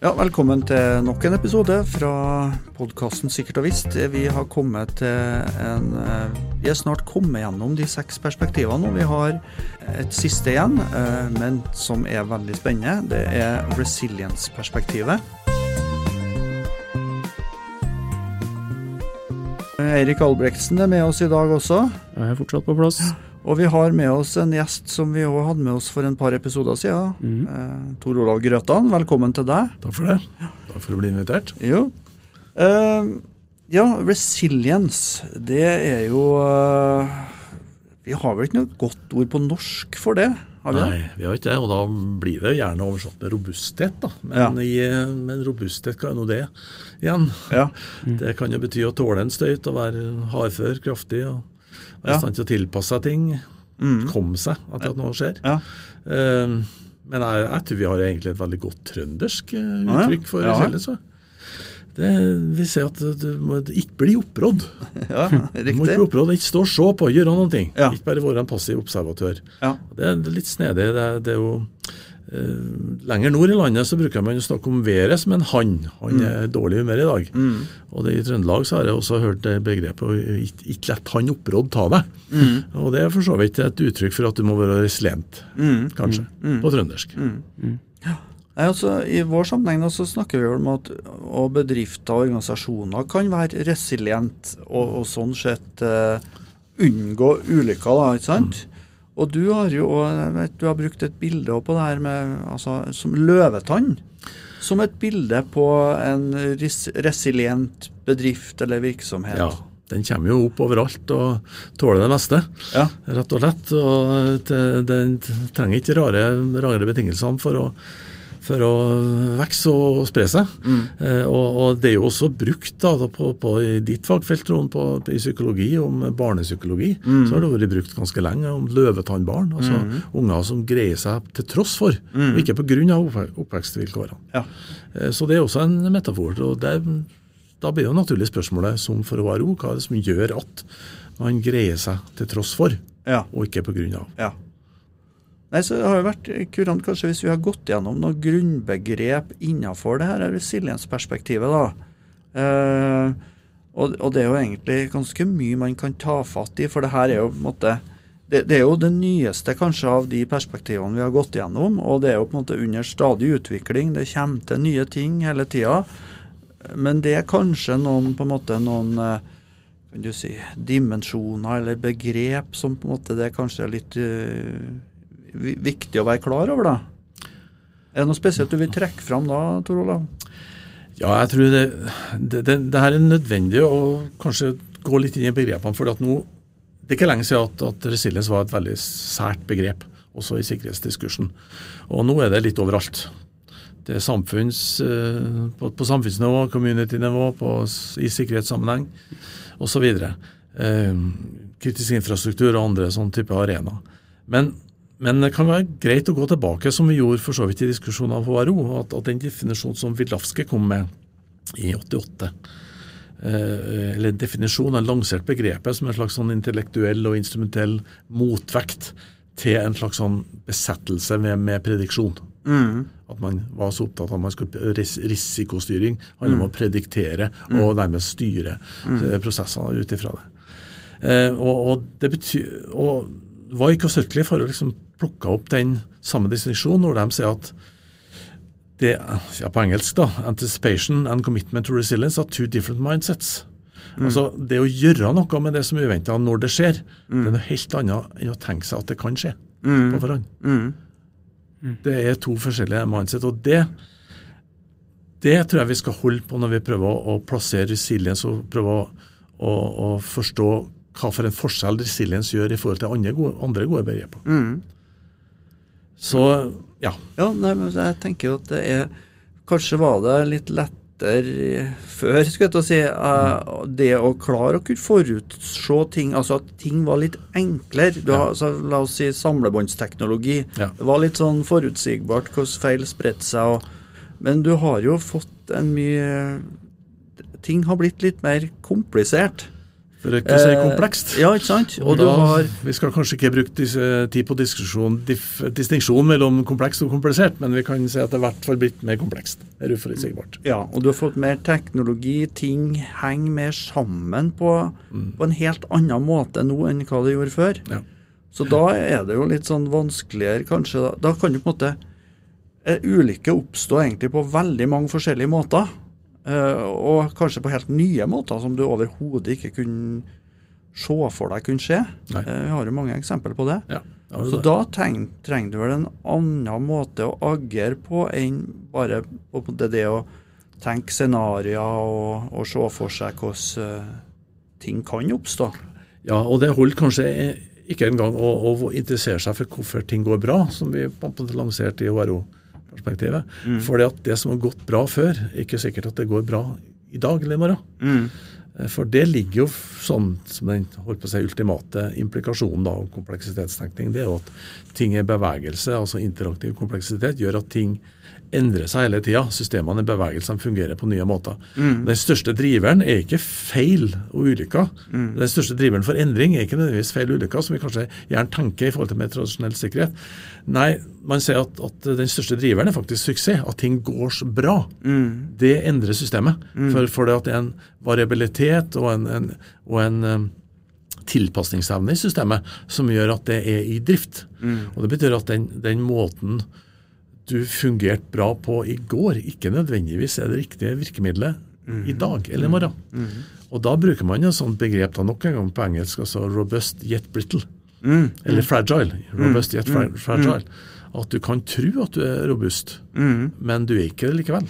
Ja, velkommen til nok en episode fra podkasten Sikkert og visst. Vi har kommet til en eh, Vi er snart kommet gjennom de seks perspektivene, og vi har et siste igjen, eh, men som er veldig spennende. Det er resilience-perspektivet. Eirik Albrektsen er med oss i dag også. Jeg er fortsatt på plass. Og vi har med oss en gjest som vi òg hadde med oss for en par episoder siden. Mm. Eh, Tor Olav Grøtan, velkommen til deg. Takk for det. Takk for å bli invitert. Jo. Eh, ja, resilience, det er jo eh, Vi har vel ikke noe godt ord på norsk for det? Har vi det? Nei, vi har ikke det. Og da blir det gjerne oversatt med robusthet, da. Men, i, men robusthet, hva er nå det igjen? Ja. Det kan jo bety å tåle en støyt og være hardfør, kraftig og Ja. i stand til å tilpasse seg ting. Mm. Komme seg etter at noe skjer. Ja. Uh, men jeg, jeg tror vi har egentlig et veldig godt trøndersk eh, Ja, ja. uttrykk for Ja. resilience. Det vi ser at du må ikke bli opprådd. ja, Du må ikke bli opprådd, ikke stå og se på, gjøre noe. ting. Ja. Ikke bare være en passiv observatør. Ja. Det er litt snedig. Det, det er jo Lenger nord i landet så bruker man å snakke om været som en hann. Han er i dårlig humør i dag. Mm. Og det, I Trøndelag så har jeg også hørt det begrepet ikke, lett han opprådd ta deg. Mm. Og det er for så vidt et uttrykk for at du må være resilient, Mm. kanskje, Mm. på trøndersk. Nei, altså, I vår sammenheng da, så snakker vi om at og bedrifter og organisasjoner kan være resilient og, og sånn sett uh, unngå ulykker. da, ikke sant? Og du har jo vet, du har brukt et bilde på det her med altså, som løvetann. Som et bilde på en res resilient bedrift eller virksomhet. Ja, Den kommer jo opp overalt og tåler det meste, Ja. rett og slett. Og den trenger ikke rare, rare betingelsene for å, for å vokse og spre seg. Mm. Eh, og, og det er jo også brukt da, på, på i ditt fagfelt, Trond, på, i psykologi, om barnepsykologi. Mm. Så har det vært brukt ganske lenge om løvetannbarn. Altså unger som greier seg til tross for, Mm. og ikke pga. Oppvek oppvekstvilkårene. Ja. Eh, Så det er også en metafor. og det, Da blir jo naturlig spørsmålet, som for å være ro, hva er det som gjør at man greier seg til tross for, ja. og ikke pga. Ja. Nei, så Det har jo vært kurant kanskje hvis vi har gått gjennom noen grunnbegrep innenfor det her resiliensperspektivet. da. Eh, og, og det er jo egentlig ganske mye man kan ta fatt i, for det her er jo på en måte det, det er jo det nyeste kanskje av de perspektivene vi har gått gjennom, og det er jo på en måte under stadig utvikling. Det kommer til nye ting hele tida. Men det er kanskje noen på en måte noen eh, kan du si, dimensjoner eller begrep som på en måte det kanskje er litt eh, vi- viktig å være klar over, da. Er det noe spesielt du vil trekke fram da, Tor Olav? Ja, jeg tror det, det, det, det her er nødvendig å kanskje gå litt inn i begrepene. for Det er ikke lenge siden at, at resilience var et veldig sært begrep, også i sikkerhetsdiskursen. Og nå er det litt overalt. Det er samfunns, eh, på, på samfunnsnivå, community-nivå, i sikkerhetssammenheng osv. Eh, kritisk infrastruktur og andre sånne type arenaer. Men, men det kan være greit å gå tilbake, som vi gjorde for så vidt i diskusjonen av HRO, at, at den definisjonen som Vidlavske kom med i 88 eh, eller definisjonen, definisjon, en lansert begrepet som en slags sånn intellektuell og instrumentell motvekt til en slags sånn besettelse med, med prediksjon. At man var så opptatt av at man skulle ris risikostyring handler om å prediktere og nærmest styre eh, prosessene ut ifra det. Eh, og, og det betyr, og Wyke og Sutcliffe får liksom plukka opp den samme distinksjonen når de sier at det, ja, på engelsk da, anticipation and commitment to resilience are two different mindsets. Altså Det å gjøre noe med det som er uventa når det skjer, det er noe helt annet enn å tenke seg at det kan skje på forhånd. Det er to forskjellige mindset. og det det tror jeg vi skal holde på når vi prøver å, plassere resilience og prøve å, å, å forstå hva for en forskjell resilience gjør i forhold til andre gode, andre gode begreper. Så ja. Ja, nei, men jeg tenker jo at det er Kanskje var det litt lettere før, skulle jeg til å si, eh, det å klare å kunne forutse ting, altså at ting var litt enklere. Du har, altså, la oss si samlebåndsteknologi. Ja. Det var litt sånn forutsigbart hvordan feil spredte seg. Og, men du har jo fått en mye Ting har blitt litt mer komplisert. For å ikke si komplekst. Ja, ikke sant? Og, Og du da, har Vi skal kanskje ikke bruke tid på diskusjon, distinksjon mellom komplekst og komplisert, men vi kan si at det er i hvert fall blitt mer komplekst. Det er uforutsigbart. Ja, og du har fått mer teknologi. Ting henger mer sammen på, på en helt annen måte nå enn hva det gjorde før. Ja. Så da er det jo litt sånn vanskeligere, kanskje. Da, da kan jo på en måte eh, Ulykker oppstå egentlig på veldig mange forskjellige måter. Eh, og kanskje på helt nye måter som du overhodet ikke kunne se for deg kunne skje. Nei. Eh, vi har jo mange eksempler på det. Ja, det Så det. da treng, trenger du vel en annen måte å agere på enn bare på det, det å tenke scenarioer og, og se for seg hvordan eh, ting kan oppstå. Ja, og det holder kanskje ikke engang å, å interessere seg for hvorfor ting går bra, som vi lanserte i ORO-perspektivet. For det at det som har gått bra før, ikke sikkert at det går bra i dag eller i morgen. Mm. For det ligger jo sånn som den holdt på å si, ultimate implikasjonen da, av kompleksitetstenkning. Det er jo at ting er bevegelse, altså interaktiv kompleksitet, gjør at ting endrer seg hele tida. Systemene i bevegelsene fungerer på nye måter. Den største driveren er ikke feil og ulykker. Den største driveren for endring er ikke nødvendigvis feil og ulykker, som vi kanskje gjerne tenker i forhold til mer tradisjonell sikkerhet. Nei, man sier at, at den største driveren er faktisk suksess, at ting går så bra. Det endrer systemet. For, for det at det er en variabilitet og en, en, og en um, tilpasningsevne i systemet som gjør at det er i drift. Og Det betyr at den, den måten du fungerte bra på i går, ikke nødvendigvis er det riktige virkemidlet i dag eller i morgen. Og da bruker man et sånt begrep da nok en gang på engelsk, altså robust yet brittle. Eller fragile. Robust yet fra fragile. At du kan tro at du er robust, men du er ikke det likevel.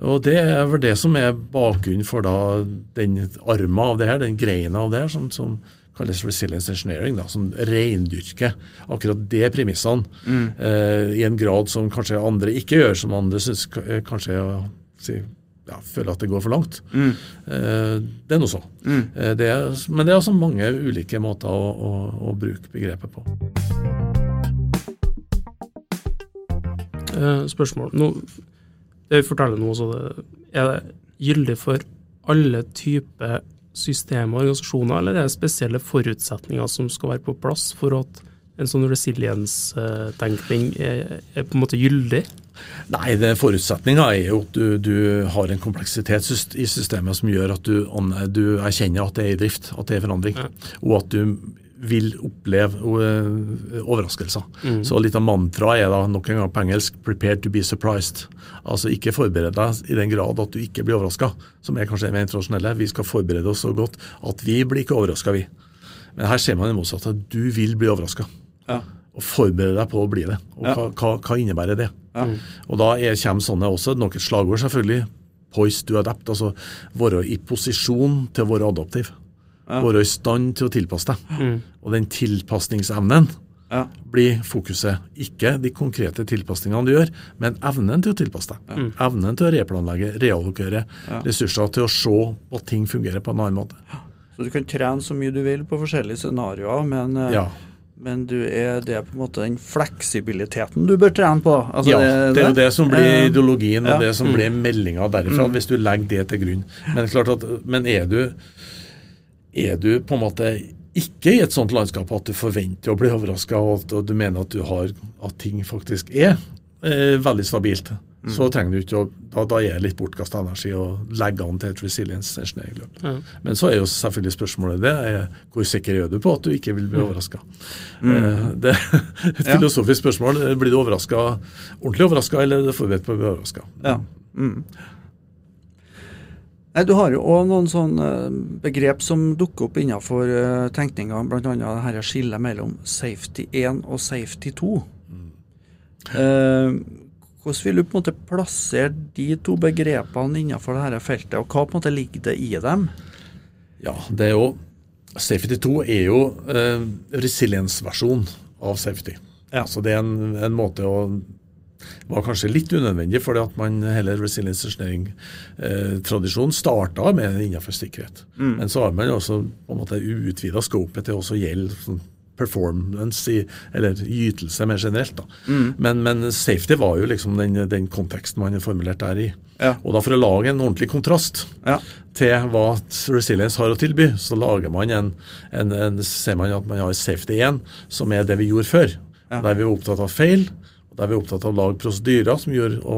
Og det er vel det som er bakgrunnen for da den arma av det her, den greina av det her, som, som kalles resilience engineering, da, som reindyrker akkurat de premissene eh, i en grad som kanskje andre ikke gjør, som andre syns eh, kanskje ja, si, ja, føler at det går for langt. Eh, det er nå så. Eh, det er, men det er altså mange ulike måter å, å, å bruke begrepet på. Eh, spørsmål. Nå, det vi forteller nå, så det, er det gyldig for alle typer systemer og organisasjoner, eller det er det spesielle forutsetninger som skal være på plass for at en sånn resiliens tenkning er, er på en måte gyldig? Nei, det Forutsetninga er jo at du, du har en kompleksitet i systemet som gjør at du, du erkjenner at det er i drift, at det er forandring, Ja. og at du vil oppleve øh, overraskelser. Så litt av mantraet er da nok en gang på engelsk 'prepared to be surprised'. Altså ikke forbered deg i den grad at du ikke blir overraska, som er kanskje det mer internasjonelle. Vi skal forberede oss så godt at vi blir ikke overraska, vi. Men her ser man det motsatte. at Du vil bli overraska. Ja. Og forberede deg på å bli det. Og Ja. hva, hva, hva innebærer det? Ja. Og da er, kommer sånne også, nok et slagord selvfølgelig, poised to adapt, altså være i posisjon til å være adaptiv. Være i stand til å tilpasse deg. Og den tilpasningsevnen Ja. blir fokuset. Ikke de konkrete tilpasningene du gjør, men evnen til å tilpasse deg. Evnen til å replanlegge, reallokere ressurser til å se at ting fungerer på en annen måte. Så du kan trene så mye du vil på forskjellige scenarioer, men, eh, Ja. men du er, det er på en måte den fleksibiliteten du bør trene på. Altså, ja, det er jo det som blir Eh, ideologien og det som blir meldinga derifra, hvis du legger det til grunn. Men, klart at, men er, du, er du på en måte ikke i et sånt landskap at du forventer å bli overraska, og, du mener at, du har, at ting faktisk er eh, veldig stabilt, så trenger du ikke å Da, da er det litt bortkasta energi å legge an til et resilience engineering-løp. Mm. Men så er jo selvfølgelig spørsmålet det er hvor sikker er du på at du ikke vil bli overraska? Det er et Ja. filosofisk spørsmål. Blir du overraska, ordentlig overraska, eller er du forberedt på å bli overraska? Ja. Mm. Nei, Du har jo òg noen sånne begrep som dukker opp innenfor uh, tenkninga, bl.a. det her skillet mellom safety 1 og safety 2. Eh, hvordan vil du på en måte plassere de to begrepene innenfor dette feltet, og hva på en måte ligger det i dem? Ja, det er jo Safety 2 er jo eh, resilience-versjon av safety. Ja. Så det er en, en måte å var kanskje litt unødvendig, fordi at man hele resilience engineering-tradisjonen starta med innenfor sikkerhet. Men så har man også på en måte utvida scopet til også å gjelde sånn performance, i, eller ytelse mer generelt. da. Men, men safety var jo liksom den, den konteksten man er formulert der i. Ja. Og da For å lage en ordentlig kontrast Ja. til hva Resilience har å tilby, så lager man en, en, en ser man at man har Safety 1, som er det vi gjorde før. Ja. Der vi var opptatt av feil, og der vi er opptatt av å lage prosedyrer som gjør å,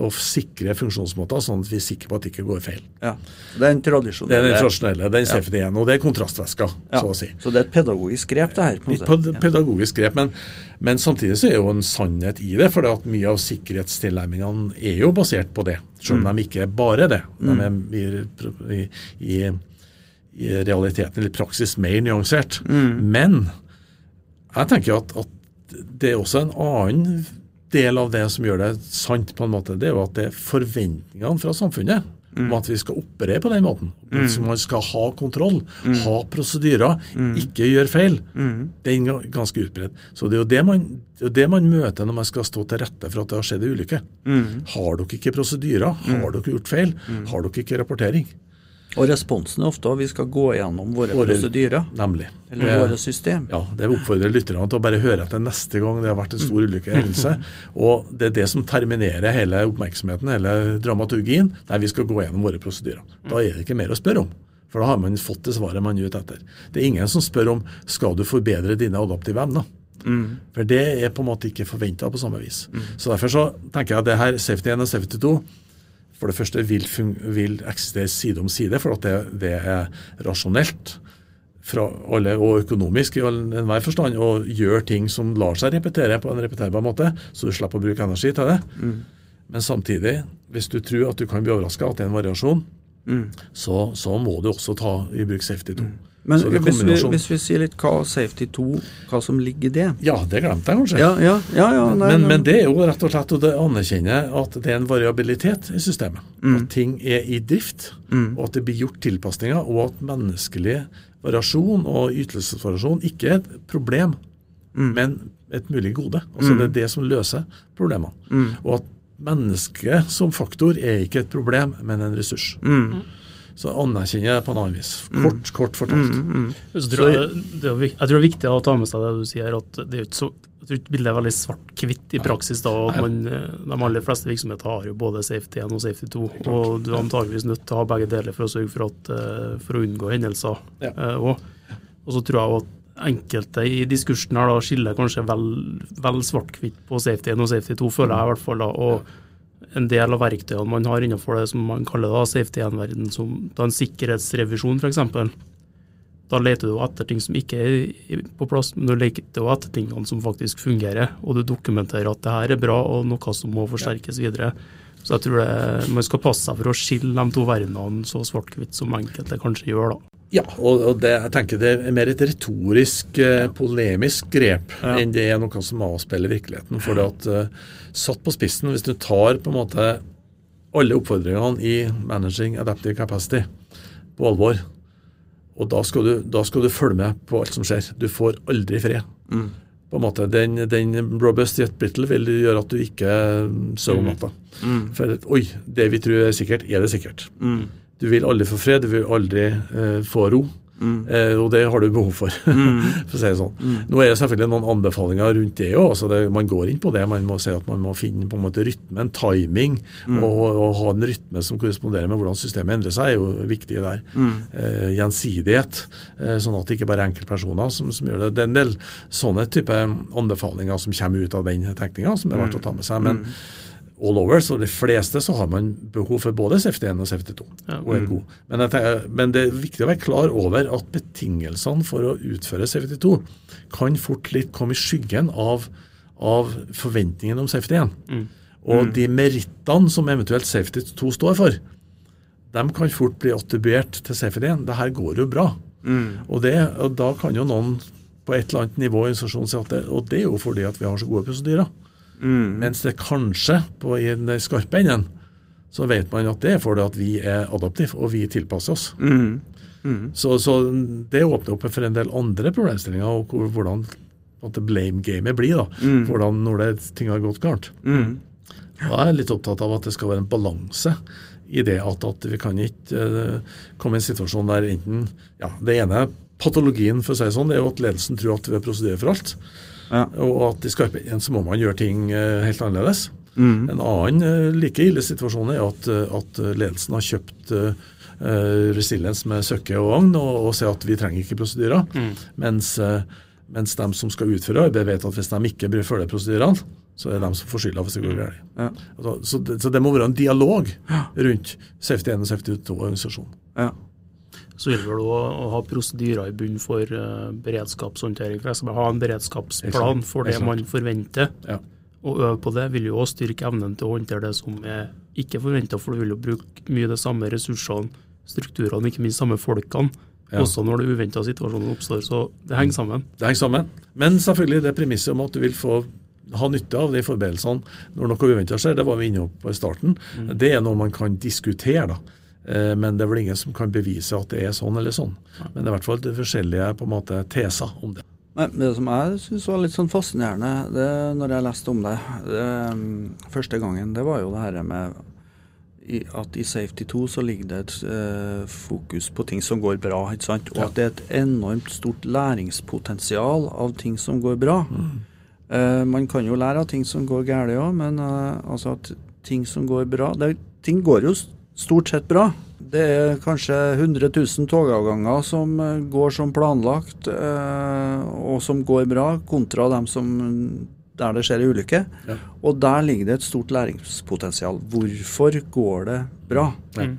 å sikre funksjonsmåter, sånn at vi er sikre på at det ikke går feil. ja. Det er en Det er den tradisjonelle, den Safety 1, og det er kontrastvæska, ja. så å si. Så det er et pedagogisk grep, det her. på en pedagogisk grep, men, men samtidig så er jo en sannhet i det. For mye av sikkerhetstilnærmingene er jo basert på det, selv om de ikke er bare det. De er i, i, i realiteten, eller praksis, mer nyansert. Men jeg tenker at, at det er også en annen del av det som gjør det sant, på en måte. Det er jo at det er forventningene fra samfunnet om at vi skal operere på den måten. At man skal ha kontroll, ha prosedyrer, ikke gjøre feil. Det er ganske utbredt. Så det er jo det man, det er det man møter når man skal stå til rette for at det har skjedd en ulykke. Har dere ikke prosedyrer? Har dere gjort feil? Har dere ikke rapportering? Og responsen er ofte at vi skal gå gjennom våre Våre- prosedyrer, Nemlig. eller Eh, våre system. Ja, det oppfordrer lytterne til å bare høre etter neste gang det har vært en stor ulykke eller hendelse. Og det er det som terminerer hele oppmerksomheten, hele dramaturgien, der vi skal gå gjennom våre prosedyrer. Da er det ikke mer å spørre om. For da har man fått det svaret man er ute etter. Det er ingen som spør om skal du forbedre dine adaptive evner. For det er på en måte ikke forventa på samme vis. Så Derfor så tenker jeg at det her Safety 1 og Safety 2 for det første vil, vil eksistere side om side, for at det, det er rasjonelt fra alle, og økonomisk i enhver forstand, og gjør ting som lar seg repetere på en repeterbar måte, så du slipper å bruke energi til det. Men samtidig, hvis du tror at du kan bli overraska at det er en variasjon, så, så må du også ta i bruk Safety 2. Men hvis vi, hvis vi sier litt hva Safety 2, hva som ligger i det Ja, det glemte jeg kanskje. Ja, ja, ja. ja nei, men, nei. men det er jo rett og slett å anerkjenne at det er en variabilitet i systemet. At ting er i drift, og at det blir gjort tilpasninger, og at menneskelig variasjon og ytelsesvariasjon ikke er et problem, men et mulig gode. Altså Det er det som løser problemene. Og at mennesket som faktor er ikke et problem, men en ressurs. Så anerkjenner jeg det på en annen vis. Kort, kort fortalt. Så tror jeg, det er, jeg tror det er viktig å ta med seg det du sier, at det er ikke så jeg tror ikke bildet er veldig svart-hvitt i praksis. da, at man, eh, De aller fleste virksomheter har jo både Safety 1 og Safety 2. og Du er antageligvis nødt til å ha begge deler for å sørge for, at, eh, for å unngå hendelser. Ja. eh, Og, og så tror jeg at enkelte i diskursen her da skiller kanskje vel, vel svart-hvitt på Safety 1 og Safety 2, føler jeg i hvert fall. da, og en del av verktøyene man har innenfor det som man kaller da Safety 1-verden, som da en sikkerhetsrevisjon f.eks. Da leter du etter ting som ikke er på plass, men du leter jo etter tingene som faktisk fungerer, og du dokumenterer at det her er bra og noe som må forsterkes videre. Så jeg tror det, man skal passe seg for å skille de to verdenene så svart-hvitt som enkelte kanskje gjør. da. Ja, og, det, jeg tenker det er mer et retorisk, eh, polemisk grep enn det er noe som avspeiler virkeligheten. For det at eh, satt på spissen, hvis du tar på en måte alle oppfordringene i Managing Adaptive Capacity på alvor, og da skal, du, da skal du følge med på alt som skjer. Du får aldri fred. På en måte, Den, den robust jet brittle vil gjøre at du ikke sover om natta. For oi, det vi tror er sikkert, er det sikkert. Du vil aldri få fred, du vil aldri eh, få ro. Eh, og det har du behov for, for å si det sånn. Nå er det selvfølgelig noen anbefalinger rundt det òg. Altså man går inn på det. Man må si at man må finne på en måte rytmen, timing, og, og ha en rytme som korresponderer med hvordan systemet endrer seg, er jo viktig der. Eh, gjensidighet, eh, sånn at det ikke bare er enkeltpersoner som, som gjør det. Det er en del sånne type anbefalinger som kommer ut av den tenkninga, som er verdt å ta med seg. men all over, så de fleste så har man behov for både CFD1 og CFD2. Ja. og er god. Men, jeg tenker, men det er viktig å være klar over at betingelsene for å utføre CFD2 kan fort litt komme i skyggen av, av forventningen om CFD1. Og de merittene som eventuelt CFD2 står for, de kan fort bli attribuert til CFD1. Det her går jo bra. Og, det, og da kan jo noen på et eller annet nivå i organisasjonen si at det, og det er jo fordi at vi har så gode prosedyrer. Mens det kanskje på i den skarpe enden så vet man at det er fordi at vi er adaptive og vi tilpasser oss. Så, så det åpner opp for en del andre problemstillinger og hvor- hvordan at det blame-gamet blir. da, hvordan når det, ting har gått galt. Mm. jeg er litt opptatt av at det skal være en balanse i det at, at vi kan ikke uh, komme i en situasjon der enten ja, det ene patologien for å si det sånn, det er jo at ledelsen tror at vi har prosedyre for alt. Ja. Og at i skarpe enden så må man gjøre ting eh, helt annerledes. Mm. En annen eh, like ille situasjon er at, eh, at ledelsen har kjøpt uh, Resilience med søkke og vogn og, og ser at vi trenger ikke prosedyrer. Mens, eh, mens de som skal utføre arbeidet, vet at hvis de ikke bør følge prosedyrene, så er det de som får skylda hvis det går galt. Ja. Altså, så, så det må være en dialog rundt Safety 1 og Safety 2-organisasjonen. Ja. Så vil vel òg ha prosedyrer i bunn for uh, beredskapshåndtering. For jeg skal ha en beredskapsplan for det man forventer. Ja. Og øve på det vil jo også styrke evnen til å håndtere det som er ikke forventa, for du vil jo bruke mye de samme ressursene, strukturene, ikke minst samme folkene, Ja. også når det uventa situasjonen oppstår. Så det henger sammen. Det henger sammen. Men selvfølgelig det premisset om at du vil få ha nytte av de forberedelsene når noe uventa skjer, det var vi inne på i starten. Det er noe man kan diskutere, da. Eh, Men det er vel ingen som kan bevise at det er sånn eller sånn. Men det er i hvert fall det forskjellige på en måte teser om det. Men det som jeg syns var litt sånn fascinerende det, når jeg leste om det, det mm, første gangen, det var jo det her med at i Safety 2 så ligger det et eh, fokus på ting som går bra, ikke sant? og at det er et enormt stort læringspotensial av ting som går bra. Eh, man kan jo lære av ting som går galt òg, men eh, altså at ting som går bra det, Ting går jo stort sett bra. Det er kanskje 100 000 togavganger som eh, går som planlagt, eh, og som går bra, kontra dem som der det skjer en ulykke. Ja. Og der ligger det et stort læringspotensial. Hvorfor går det bra? Ja.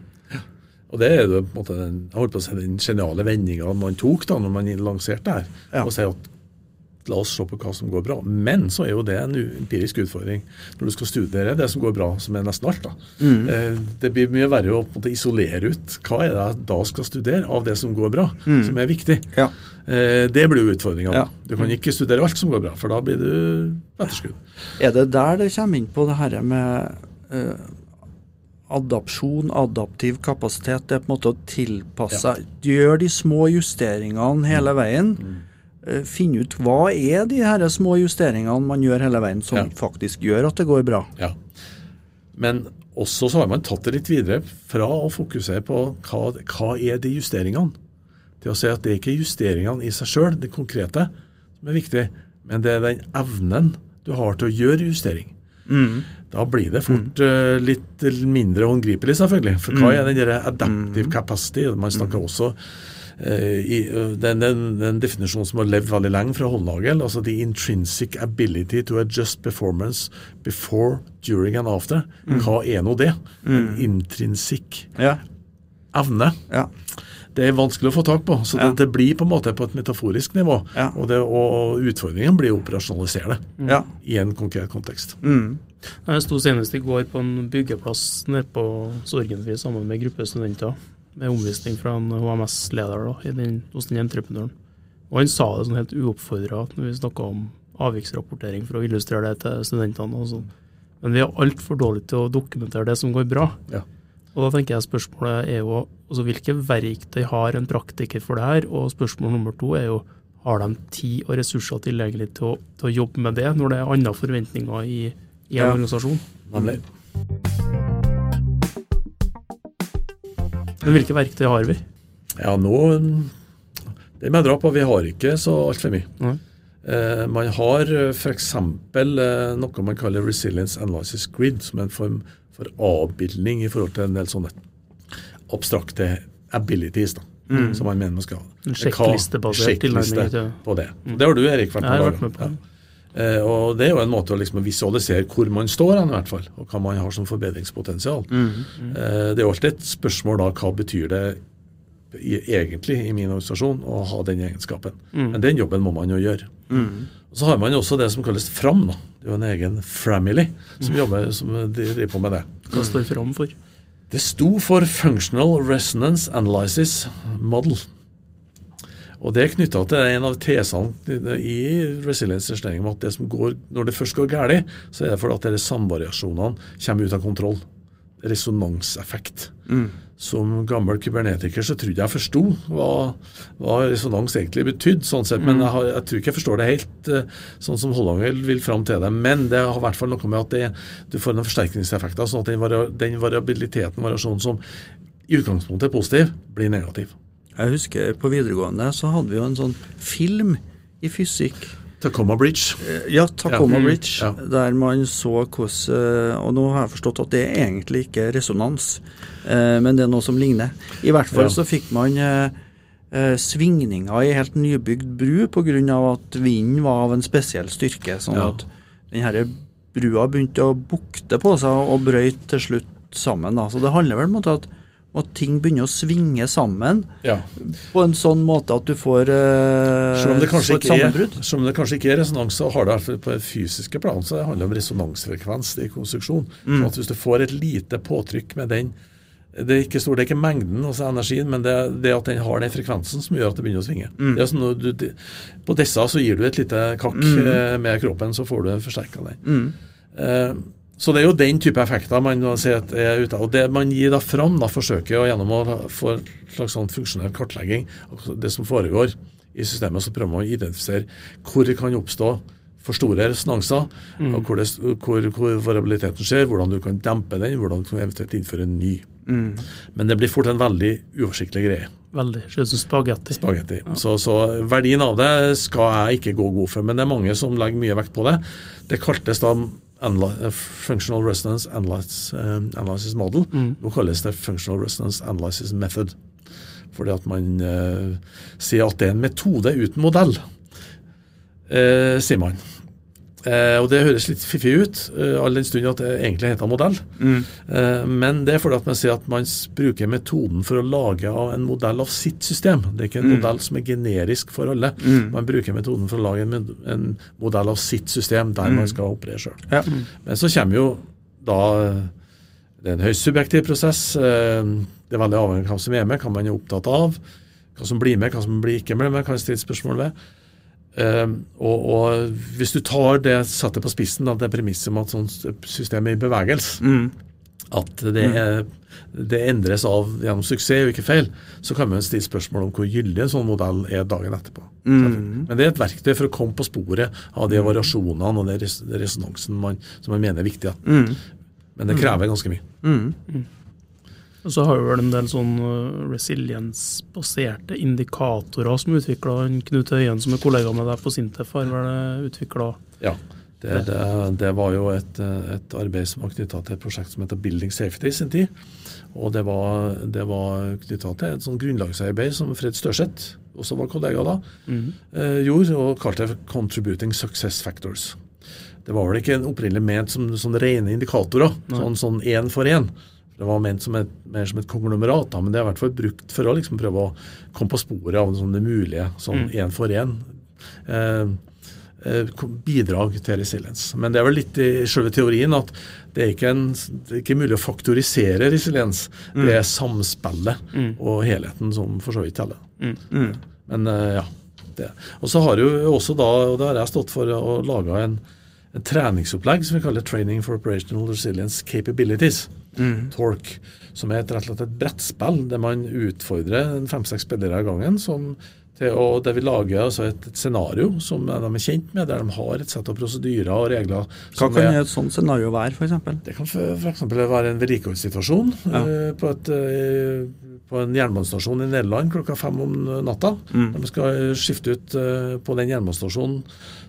Og det er jo på en måte den, jeg holdt på å si, den geniale vendinga man tok da når man lanserte det her. Ja. Og si at la oss se på hva som går bra. Men så er jo det en empirisk utfordring når du skal studere det som går bra, som er nesten alt. da. Mm. det blir mye verre å måte isolere ut hva er det jeg da skal studere av det som går bra, som er viktig. Ja. Eh, det blir jo utfordringa. Ja. Du kan ikke studere alt som går bra, for da blir du etterskudd. Er det der det kommer inn på det her med eh, adapsjon, adaptiv kapasitet? Det er på en måte å tilpasse seg. Gjøre de små justeringene hele veien. Eh, finne ut hva er de her små justeringene man gjør hele veien som Ja. faktisk gjør at det går bra. Ja. Men også så har man tatt det litt videre fra å fokusere på hva, hva er de justeringene, til å si at det er ikke justeringene i seg sjøl, det konkrete, som er viktig, men det er den evnen du har til å gjøre justering. Da blir det fort eh, litt mindre håndgripelig, selvfølgelig. For hva er den der adaptive capacity? Man snakker også eh, i eh, den, den, den definisjonen som har levd veldig lenge fra Håndlagel, altså the intrinsic ability to adjust performance before, during and after. Hva er nå det? En intrinsic Ja. evne. ja. Det er vanskelig å få tak på, så det, Ja. det blir på en måte på et metaforisk nivå. Ja. Og, det, og utfordringen blir å operasjonalisere det ja. i en konkret kontekst. Mm. Jeg sto senest i går på en byggeplass nede på Sorgenfri sammen med en gruppe studenter, med omvisning fra en HMS-leder i den, hos den entreprenøren. Og han sa det sånn helt uoppfordra når vi snakka om avviksrapportering for å illustrere det til studentene. og sånn. Men vi er altfor dårlige til å dokumentere det som går bra. Ja. Og da tenker jeg spørsmålet er jo altså hvilke verktøy har en praktiker for det her? Og spørsmål nummer to er jo har de tid og ressurser tilgjengelig til å, til å jobbe med det, når det er andre forventninger i, i en Ja. organisasjon? Nemlig. Men hvilke verktøy har vi? Ja, nå Det må jeg dra på. Vi har ikke så altfor mye. Mm. Eh, man har f.eks. Eh, noe man kaller Resilience Analysis Grid, som er en form for avbildning i forhold til en del sånne abstrakte abilities. da, Som man mener man skal ha. En sjekklistebasert sjekkliste på det. Det har du, Erik, vært Jeg har vært med på det. Eh, og Det er jo en måte å liksom visualisere hvor man står hen, i hvert fall, og hva man har som forbedringspotensial. Eh, det er jo alltid et spørsmål da, hva betyr det egentlig i min organisasjon å ha den egenskapen. Men den jobben må man jo gjøre. Og Så har man jo også det som kalles FRAM. da. Det er jo en egen family som jobber som driver på med det. Hva står fram for? Det sto for Functional Resonance Analysis Model. Og Det er knytta til en av tesene i resilience-justering om at det som går, når det først går galt, så er det fordi at disse samvariasjonene kommer ut av kontroll. Resonanseffekt. Som gammel kybernetiker så trodde jeg forsto hva, hva resonans egentlig betydde, sånn sett, men jeg, har, jeg tror ikke jeg forstår det helt eh, sånn som Hollanger vil fram til det. Men det har i hvert fall noe med at det, du får noen forsterkningseffekter, sånn at den, vari, den variabiliteten, variasjonen som i utgangspunktet er positiv, blir negativ. Jeg husker på videregående så hadde vi jo en sånn film i fysikk. Tacoma Bridge. Eh, Ja, Tacoma Ja. Mm, Bridge, ja. der man så hvordan Og nå har jeg forstått at det er egentlig ikke resonans, eh, men det er noe som ligner. I hvert fall Ja. så fikk man eh, svingninger i helt nybygd bru pga. at vinden var av en spesiell styrke. Sånn Ja. at denne brua begynte å bukte på seg og brøyt til slutt sammen. Da. Så det handler vel om at, at ting begynner å svinge sammen Ja. på en sånn måte at du får eh, Selv om det kanskje ikke er, sammenbrudd. selv om det kanskje ikke er resonans, så har det på det fysiske plan så det handler om resonansfrekvens i konstruksjon. Mm. Sånn at Hvis du får et lite påtrykk med den Det er ikke stor, det er ikke mengden, altså energien, men det er det at den har den frekvensen som gjør at det begynner å svinge. Mm. Det er sånn du, det- på disse så gir du et lite kakk mm. med kroppen, så får du forsterka den. Mm. Eh, Så det er jo den type effekter man må si at er ute. Og det man gir da fram, da forsøker å gjennom å få en slags sånn funksjonell kartlegging av det som foregår i systemet, så prøver man å identifisere hvor det kan oppstå for store resonanser, og hvor, det, hvor, hvor variabiliteten skjer, hvordan du kan dempe den, hvordan du kan eventuelt innføre en ny. Mm. Men det blir fort en veldig uoversiktlig greie. Veldig. Ut som spagetti. Spagetti. Så, så verdien av det skal jeg ikke gå god for, men det er mange som legger mye vekt på det. Det kaltes da Functional Resonance Analysis, eh, Analysis Model. Nå kalles det Functional Resonance Analysis Method. Fordi at man eh, sier at det er en metode uten modell, eh, sier man. Eh, og Det høres litt fiffig ut, eh, all den stund at det egentlig heter modell. Eh, men det er fordi at man sier at man bruker metoden for å lage av en modell av sitt system. Det er ikke en modell som er generisk for alle. Man bruker metoden for å lage en, en modell av sitt system der man skal operere sjøl. Ja. Men så kommer jo da eh, Det er en høyst subjektiv prosess. eh, Det er veldig avhengig av hva som er med, hva man er opptatt av. Hva som blir med, hva som blir ikke med, man kan stille spørsmål ved. Eh, og, og hvis du tar det setter på spissen, da, det premisset om at sånt system er i bevegelse, Mm. at det, er, det endres av gjennom suksess og ikke feil, så kan man stille spørsmål om hvor gyldig en sånn modell er dagen etterpå. Mm. Men det er et verktøy for å komme på sporet av de variasjonene og den res resonansen man, som man mener er viktig. Mm. Men det krever ganske mye. Mm. Og så har vi vel en del sånn resiliensbaserte resilience-baserte indikatorer som utvikla Knut Høien, som er kollega med deg på Sintef, har vel utvikla Ja. Det, det, det var jo et, et arbeid som var knytta til et prosjekt som heter Building Safety i sin tid. Og det var, det var knytta til et sånn grunnlagsarbeid som Fred Størseth, også var kollega da, eh, gjorde, og kalte det 'Contributing Success Factors'. Det var vel ikke en opprinnelig ment som som rene indikatorer, sånn sånn én for én. Det var ment som et, mer som et konglomerat, da, men det er i hvert fall brukt for å liksom prøve å komme på sporet av sånn det mulige, sånn én for én. Eh, eh, bidrag til resiliens. Men det er vel litt i selve teorien at det er ikke, en, det er ikke mulig å faktorisere resiliens. Det er samspillet og helheten som for så vidt teller. Mm. Men eh, ja. Det. Og så har jo også da, og det har jeg stått for, å lage en, en treningsopplegg som vi kaller Training for Operational Resilience Capabilities. TORC. Som er et, rett og slett et brettspill der man utfordrer fem-seks spillere av gangen. Som, til å, der vi lager altså et, et scenario som de er kjent med, der de har et sett av prosedyrer og regler. Hva kan er, et sånt scenario være, f.eks.? det kan f.eks. være en vedlikeholdssituasjon Ja. uh, på, et, eh, på en jernbanestasjon i Nederland klokka fem om natta. Mm. De skal skifte ut eh, på den jernbanestasjonen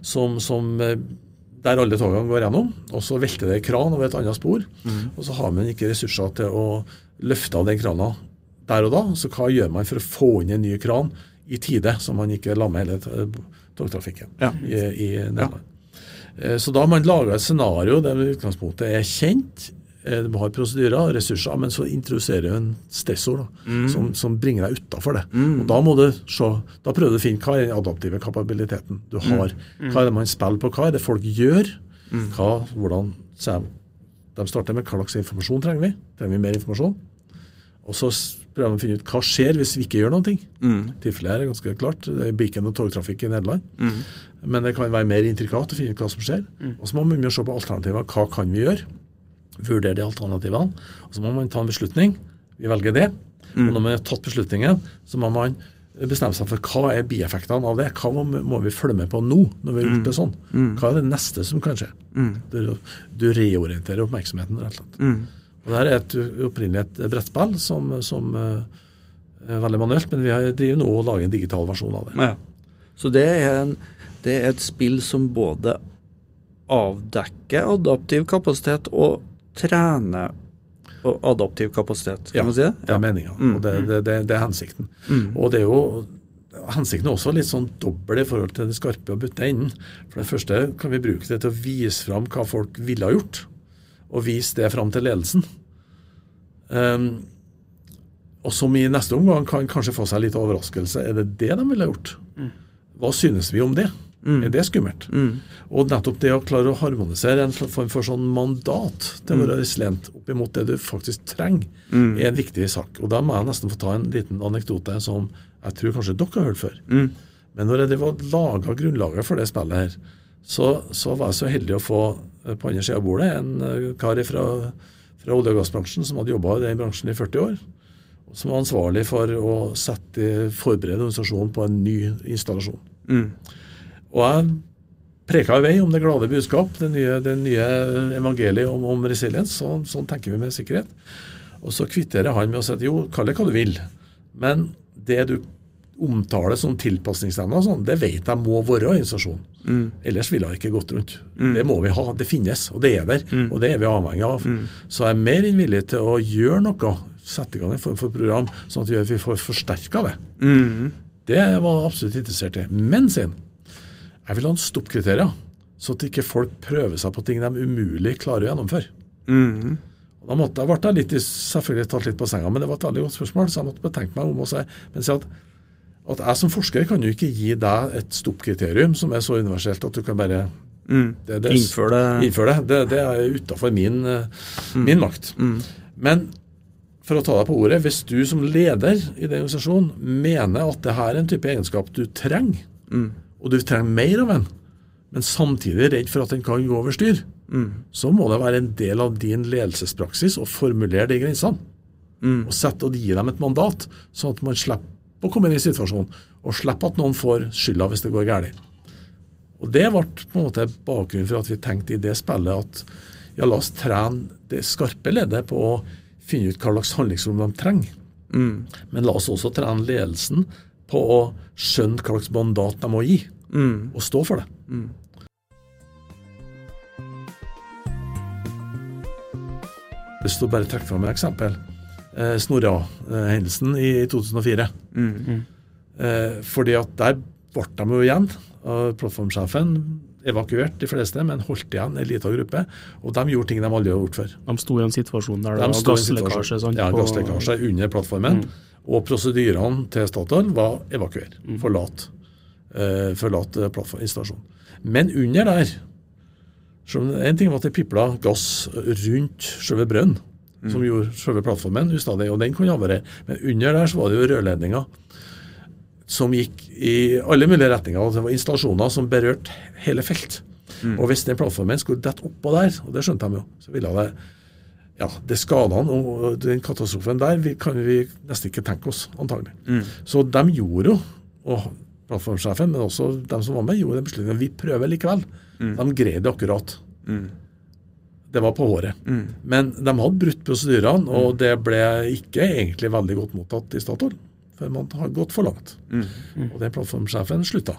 som, som, der alle togene går gjennom, og så velter det en kran over et annet spor. Og så har man ikke ressurser til å løfte av den krana der og da. Så hva gjør man for å få inn en ny kran i tide, så man ikke lammer hele eh, togtrafikken Ja. i, i Nederland? Ja. Så da har man laga et scenario der utgangspunktet er kjent. Eh, Du har prosedyrer og ressurser, men så introduserer du en stressord da, som, som bringer deg utafor det. Og Da må du se, da prøver du å finne hva er den adaptive kapabiliteten du har. Hva er det man spiller på, hva er det folk gjør? Hva, hvordan De starter med hva slags informasjon trenger vi? Trenger vi mer informasjon? Og så prøver de å finne ut hva skjer hvis vi ikke gjør noe. Mm. Tilfellet er ganske klart. Det er Beacon og togtrafikk i Nederland. Men det kan være mer intrikat å finne ut hva som skjer. Og så må man begynne å se på alternativer. Hva kan vi gjøre? Vurdere de alternativene. Og så må man ta en beslutning. Vi velger det. Og når man har tatt beslutningen, så må man bestemme seg for hva er bieffektene av det. Hva må, må vi følge med på nå, når vi har gjort det sånn? Hva er det neste som kan skje? Du, du reorienterer oppmerksomheten, rett og slett. Mm. Og det her er et, opprinnelig et brettspill som, som eh, eh, veldig manuelt, men vi har- driver nå og lager en digital versjon av det. Ja. Så det er, en, det er et spill som både avdekker adaptiv kapasitet og trener på adaptiv kapasitet, kan Ja, man si det? Ja, Det er meninga, Mm, og det, det, det, det er hensikten. Mm. Og det er jo Hensikten er også litt sånn dobbel i forhold til det skarpe og butte enden. For det første kan vi bruke det til å vise fram hva folk ville ha gjort, og vise det fram til ledelsen. Um, og som i neste omgang kan kanskje få seg litt overraskelse. Er det det de ville ha gjort? Hva synes vi om det? Er det skummelt? Mm. Og nettopp det å klare å harmonisere en form for sånn mandat til å være resilient opp imot det du faktisk trenger, Mm. er en viktig sak. Og da må jeg nesten få ta en liten anekdote som jeg tror kanskje dere har hørt før. Mm. Men når det var laga grunnlaget for det spillet her, så, så var jeg så heldig å få eh, på andre sida av bordet en eh, kar fra, fra olje- og gassbransjen som hadde jobba i den bransjen i 40 år. Som var ansvarlig for å sette, forberede organisasjonen på en ny installasjon. Mm. Og jeg preka i vei om det glade budskap, det nye, det nye evangeliet om, om resiliens. Så, sånn tenker vi med sikkerhet. Og så kvitterer han med å si at jo, kall det hva du vil, men det du omtaler som tilpasningsevne, sånn, det vet jeg må være organisasjonen. Mm. Ellers ville jeg ikke gått rundt. Det må vi ha. Det finnes, og det er der. Mm. Og det er vi avhengig av. Så jeg er mer enn villig til å gjøre noe, sette i gang en form for program, sånn at vi- vi får forsterka det. Mm. Det var jeg absolutt interessert i. Men sin, jeg vil ha en stoppkriterier, så at ikke folk prøver seg på ting de umulig klarer å gjennomføre. Mm. Og Da måtte jeg ble litt, selvfølgelig tatt litt på senga, men det var et veldig godt spørsmål, så jeg måtte betenke meg om å si, men si at, at jeg som forsker kan jo ikke gi deg et stoppkriterium som er så universelt at du kan bare Mm. det, det, Innfør det. innføre det. Det, det er utafor min, mm. min makt. Mm. Men for å ta deg på ordet, hvis du som leder i den organisasjonen mener at det her er en type egenskap du trenger, Mm. Og du trenger mer av den, men samtidig er redd for at den kan gå over styr, Mm. så må det være en del av din ledelsespraksis å formulere de grensene. Mm. Og sette og gi dem et mandat, sånn at man slipper å komme inn i situasjonen, og slipper at noen får skylda hvis det går galt. Og Det ble på en måte bakgrunnen for at vi tenkte i det spillet at ja, la oss trene det skarpe leddet på å finne ut hva slags handlingsrom de trenger. Mm. Men la oss også trene ledelsen på å skjønne hva slags mandat de må gi, Mm. og stå for det. Hvis du bare trekker fram et eksempel. Eh, Snorra-hendelsen i 2004. Mm. Eh, fordi at der ble de jo igjen. Og plattformsjefen evakuert de fleste, men holdt igjen en liten gruppe. Og de gjorde ting de aldri hadde gjort før. De sto i en situasjon der det De var sto i en gasslekkasje. Sånn, Ja, gasslekkasje under plattformen. Mm. Og prosedyrene til Statoil var evakuer. Mm. Forlat, eh, forlat eh, plattforminstallasjonen. Men under der En ting var at det pipla gass rundt selve brønnen, som gjorde selve plattformen ustadig, og den kunne havarere. Men under der så var det jo rørledninger som gikk i alle mulige retninger. og Det var installasjoner som berørte hele felt. Og hvis den plattformen skulle dette oppå der, og det skjønte de jo, så ville det ja, det skadene og den katastrofen der vi, kan vi nesten ikke tenke oss, antagelig. Så de gjorde jo, og plattformsjefen, men også de som var med, gjorde den beslutningen. Vi prøver likevel. De greide det akkurat. Mm. Det var på håret. Mm. Men de hadde brutt prosedyrene, og det ble ikke egentlig veldig godt mottatt i Statoil. For man har gått for langt. Mm. Og den plattformsjefen slutta.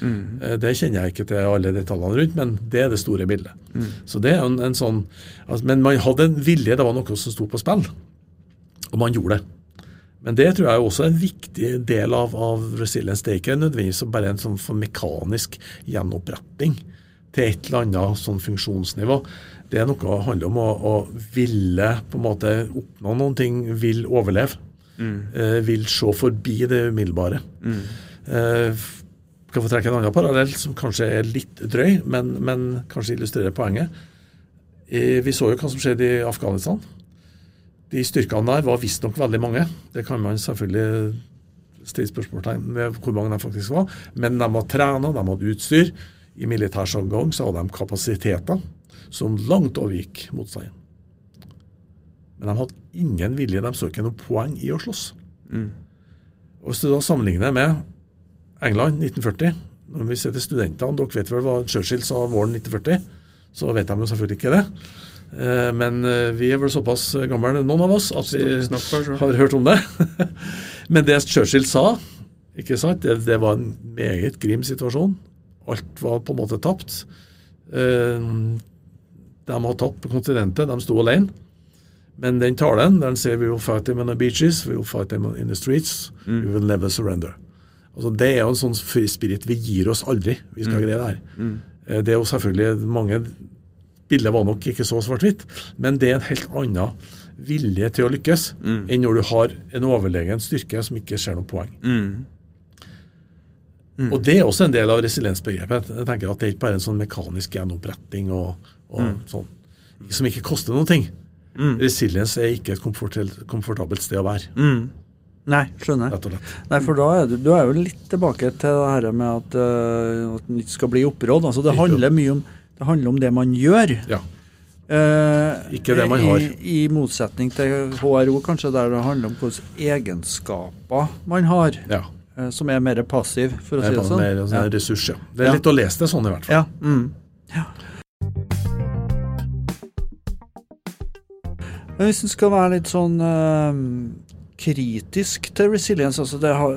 Mm. Eh, Det kjenner jeg ikke til alle detaljene rundt, men det er det store bildet. Mm. Så det er en, en sånn altså, Men man hadde en vilje, det var noe som sto på spill, og man gjorde det. Men det tror jeg er også en viktig del av, av resilience. Det er ikke nødvendigvis bare en sånn mekanisk gjenoppretting til et eller annet sånn funksjonsnivå. Det er noe som handler om å, å ville på en måte oppnå noen ting, vil overleve. Mm. Eh, vil se forbi det umiddelbare. Eh, kan få trekke en annen parallell som kanskje er litt drøy, men, men kanskje illustrerer poenget. Eh, vi så jo hva som skjedde i Afghanistan. De styrkene der var visstnok veldig mange. Det kan man selvfølgelig stille spørsmålstegn ved hvor mange de faktisk var. Men de var trena, de hadde utstyr. I militær sjargong så hadde de kapasiteter som langt overgikk motstanden. Men de hadde ingen vilje, de så ikke noe poeng i å slåss. Mm. Og Hvis du da sammenligner med England 1940, når vi ser til studentene Dere vet vel hva Churchill sa våren 1940? Så vet de jo selvfølgelig ikke det. Eh, Men eh, vi er vel såpass gamle, noen av oss, at vi har hørt om det. Men det Churchill sa, ikke sant, det, det var en meget grim situasjon. Alt var på en måte tapt. Eh, de har tapt på kontinentet, de sto alene. Men den talen der han sier 'we will fight them on the beaches', 'we will fight them in the streets', 'we will never surrender'. Altså, det er jo en sånn spirit. Vi gir oss aldri. Vi skal greie det her. Mm. Det er jo selvfølgelig mange Bildet var nok ikke så svart-hvitt, men det er en helt annen vilje til å lykkes enn når du har en overlegen styrke som ikke ser noe poeng. Og det er også en del av resiliensbegrepet. Jeg tenker at Det er ikke bare en sånn mekanisk gjenoppretting og, og sånn, som ikke koster noen ting. Resiliens er ikke et komfortabelt sted å være, Mm. Nei, skjønner. Nei, for da er du, du er jo litt tilbake til det her med at, uh, at det ikke skal bli oppråd. Altså, det handler mye om det, handler om det man gjør. Ja. Eh, Ikke det man har. I, I motsetning til HRO, kanskje, der det handler om hvilke egenskaper man har, ja. eh, som er mer passiv, for å Det si det sånn. mer en sånn ja. ressurs, ja. Det er litt å lese det sånn, i hvert fall. Ja. Mm. hvis en skal være litt sånn eh, kritisk til resilience, altså det har,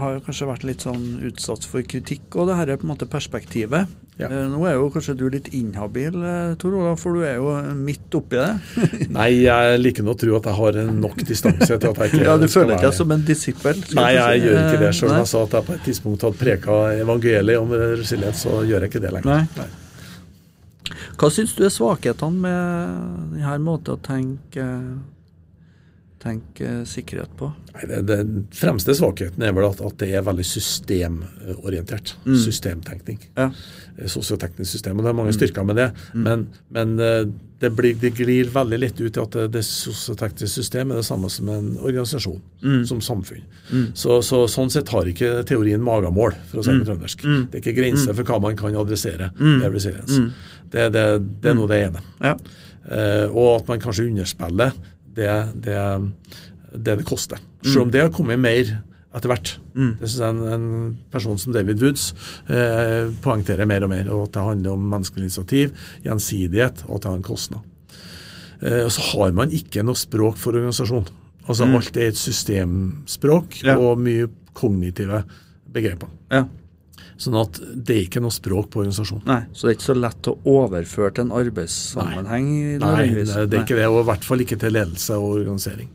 har kanskje vært litt sånn utsatt for kritikk, og det her er på en måte perspektivet. Ja. Eh, nå er jo kanskje du litt inhabil, eh, Tor Olav, for du er jo midt oppi det. Nei, jeg liker nå å tro at jeg har nok distanse til at jeg ikke Ja, Du føler ikke være- deg som en disippel? Nei, jeg si. gjør ikke det. Eh, jeg sa at jeg på et tidspunkt hadde preka evangeliet om resilient, så gjør jeg ikke det lenger. Nei. Hva syns du er svakhetene med denne måten å tenke, tenke sikkerhet på? Nei, det, Den fremste svakheten er vel at, at det er veldig systemorientert. Mm. Systemtenkning. Ja. Eh, Sosioteknisk system. og Det er mange styrker med det. Men, men eh, det, blir, det glir veldig litt ut i at det, det sosiotekniske system er det samme som en organisasjon. Som samfunn. Så, så Sånn sett har ikke teorien magamål, for å si det på trøndersk. Det er ikke grenser for hva man kan adressere. Det, det, det er nå det ene. Ja. Uh, og at man kanskje underspiller det det, det, det koster. Selv om det har kommet mer etter hvert. Det synes jeg en, en person som David Woods eh, poengterer mer og mer. og At det handler om menneskelig initiativ, gjensidighet, og at det har en kostnad. Eh, og så har man ikke noe språk for organisasjon. Altså Alt er et systemspråk Ja. og mye kognitive begreper. Ja. Sånn at det er ikke noe språk på organisasjonen. Nei, Så det er ikke så lett å overføre til en arbeidssammenheng? Nei, Nei det, det er ikke det, og i hvert fall ikke til ledelse og organisering.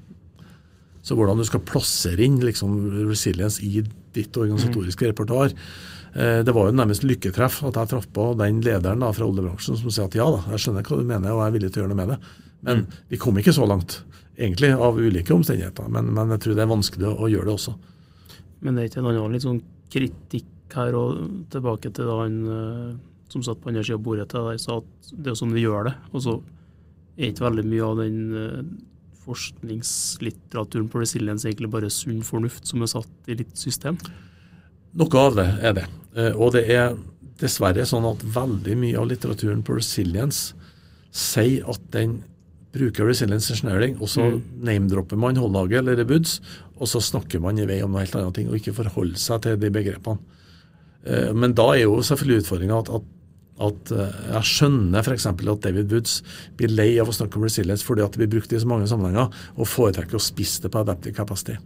Så hvordan du skal plassere inn liksom, resilience i ditt organisatoriske repertoar eh, Det var jo nærmest lykketreff at jeg traff på den lederen da, fra oljebransjen som sier at ja da, jeg skjønner hva du mener og jeg er villig til å gjøre noe med det. Men vi kom ikke så langt, egentlig, av ulike omstendigheter. Men, men jeg tror det er vanskelig å, å gjøre det også. Men det er ikke en annen litt sånn kritikk her, og tilbake til da han eh, som satt på andre sida av bordet til deg, sa at det er sånn vi gjør det. Og så er ikke veldig mye av den eh, forskningslitteraturen på resiliens egentlig bare sunn fornuft som er satt i litt system. Noe av det er det. Eh, Og det er dessverre sånn at veldig mye av litteraturen på resilience sier at den bruker resilience engineering, og så name-dropper man Håndlaget eller buds, og så snakker man i vei om noe helt annet ting, og ikke forholder seg til de begrepene. Eh, Men da er jo selvfølgelig utfordringa at, at, at eh, jeg skjønner f.eks. at David Woods blir lei av å snakke om resilience fordi at det blir brukt i så mange sammenhenger, og foretrekker å spisse det på adaptive capacity.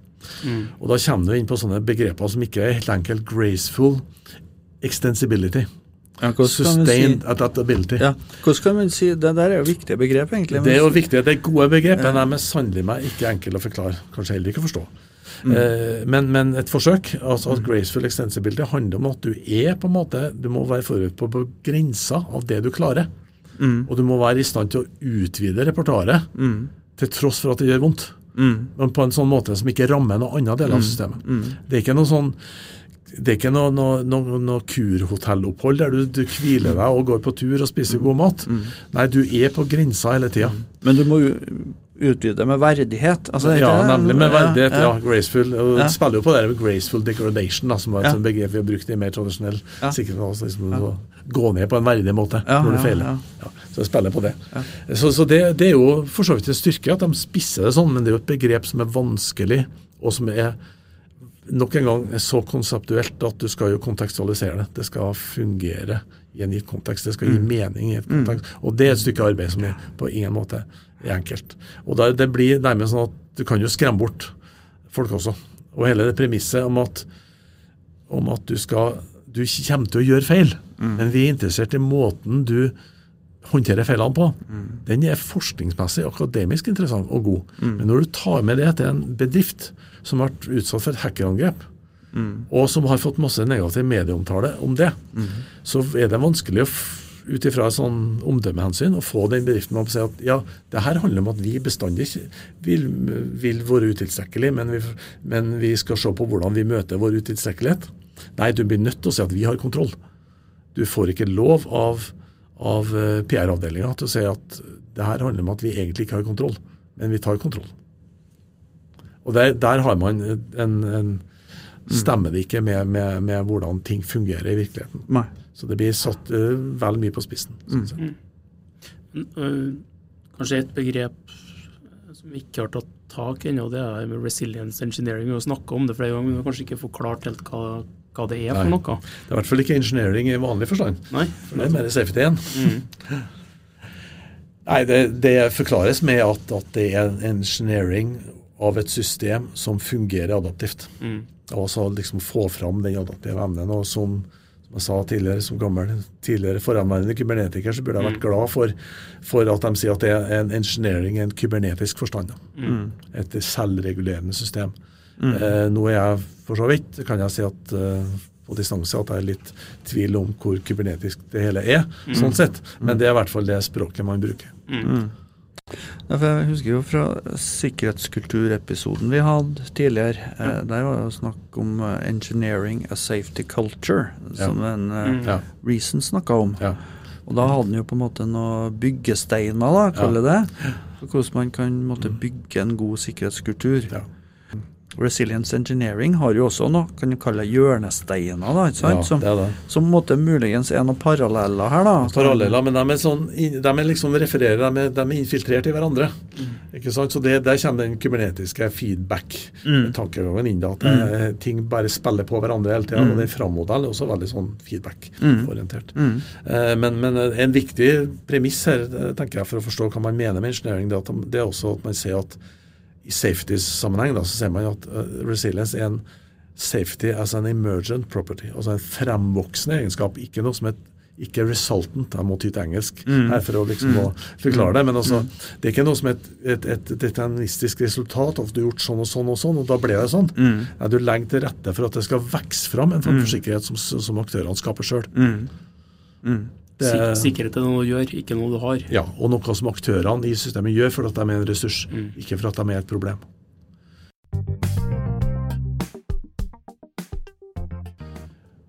Og da kommer du inn på sånne begreper som ikke er helt enkelt graceful extensibility. Ja, Sustained si, adaptability. ja, hvordan kan man si Det der er jo viktige begrep, egentlig. Det er jo viktig. Det er gode begrep, men de er sannelig meg ikke enkle å forklare. Kanskje heller ikke å forstå. Eh, men, men et forsøk, altså at graceful extensibility, handler om at du er på en måte Du må være forut på, på grensa av det du klarer. Og du må være i stand til å utvide repertoaret til tross for at det gjør vondt. Men på en sånn måte som ikke rammer noen annen del av systemet. Det er ikke noe sånn det er ikke noe, noe, noe, noe kurhotellopphold der du, du hviler deg og går på tur og spiser god mat. Nei, du er på grensa hele tida. Men du må jo utvide med verdighet. Altså, Ja, nemlig med verdighet. Ja, ja. graceful. Og Ja. det spiller jo på det med graceful degradation, da, som er et Ja. begrep vi har brukt i mer tradisjonell Ja. sikkerhet. Liksom, å Gå ned på en verdig måte når du ja, feiler. så det spiller på det. Så, så det, det er jo for så vidt en styrke at de spisser det sånn, men det er jo et begrep som er vanskelig, og som er nok en gang så konseptuelt at du skal jo kontekstualisere det. Det skal fungere i en gitt kontekst. Det skal gi mening i et kontekst. Og det er et stykke arbeid som er på ingen måte enkelt. Og da, det blir nærmest sånn at du kan jo skremme bort folk også. Og hele det premisset om at, om at du skal Du kommer til å gjøre feil, men vi er interessert i måten du håndterer feilene på. Den er forskningsmessig akademisk interessant og god. Men når du tar med det til en bedrift som har vært utsatt for et hackerangrep, og som har fått masse negativ medieomtale om det, så er det vanskelig å ut ifra sånn omdømmehensyn å få den bedriften opp å si at ja, det her handler om at vi bestandig vil, vil være utilstrekkelige, men men vi skal se på hvordan vi møter vår utilstrekkelighet. Nei, du blir nødt til å si at vi har kontroll. Du får ikke lov av, av eh, PR-avdelinga til å si at det her handler om at vi egentlig ikke har kontroll, men vi tar kontroll. Og der, der har man en, en Stemmer det ikke med, med, med hvordan ting fungerer i virkeligheten. Nei. Så det blir satt uh, vel mye på spissen. Sånn jeg. Øh, Kanskje et begrep som vi ikke har tatt tak i ennå, det er med resilience engineering. Vi har snakka om det flere ganger, men vi har kanskje ikke forklart helt hva, hva det er Nei. for noe. Det er i hvert fall ikke engineering i vanlig forstand. Nei. For det er mer safety igjen. Mm. Nei, det, det forklares med at, at det er engineering av et system som fungerer adaptivt. Mm. Og så liksom få fram den adaptive evnen. Og som, som jeg sa tidligere, som gammel tidligere foranværende kybernetiker, så burde jeg vært glad for, for at de sier at det er en engineering i en kybernetisk forstand. Mm. Et selvregulerende system. Eh, nå er jeg for så vidt, kan jeg si at eh, på distanse at jeg er litt tvil om hvor kybernetisk det hele er, sånn sett. Men det er i hvert fall det språket man bruker. For jeg husker jo fra sikkerhetskulturepisoden vi hadde tidligere. Ja. der var det snakk om eh, 'engineering a safety culture', som en eh, Mm. Ja. Reason snakka om. Ja. Og da hadde han jo på en måte noen byggesteiner, da, kaller det. Hvordan man kan måtte, bygge en god sikkerhetskultur. Ja. Resilience engineering har jo også noe, kan du kalle det hjørnesteiner, da, ikke sant? Ja, som, det er det. som på måte muligens er noen paralleller her, da. Paralleller, men de er, sånn, de er liksom refererer, de er, de er infiltrert i hverandre. Ikke sant? Så det, Der kommer den kybernetiske feedback-tankegangen inn. da, At mm. ting bare spiller på hverandre hele tida. Og den frammodellen er også veldig sånn feedback-orientert. Eh, men, men en viktig premiss her, eh, tenker jeg, for å forstå hva man mener med engineering, det er, at, det er også at man ser at i safety-sammenheng da, så ser man at eh, resilience er en safety as an emergent property, altså en fremvoksende egenskap, ikke noe som et ikke resultant, jeg må ty til engelsk her for å liksom mm. forklare det, men altså, det er ikke noe som et, et, et deterministisk resultat av at du har gjort sånn og sånn og sånn, og da ble det sånn. Nei, du legger til rette for at det skal vokse fram en form for sikkerhet som, som aktørene skaper sjøl. Sik sikkerhet er noe du gjør, ikke noe du har. Ja, og noe som aktørene i systemet gjør for at de er en ressurs, ikke for at de er et problem.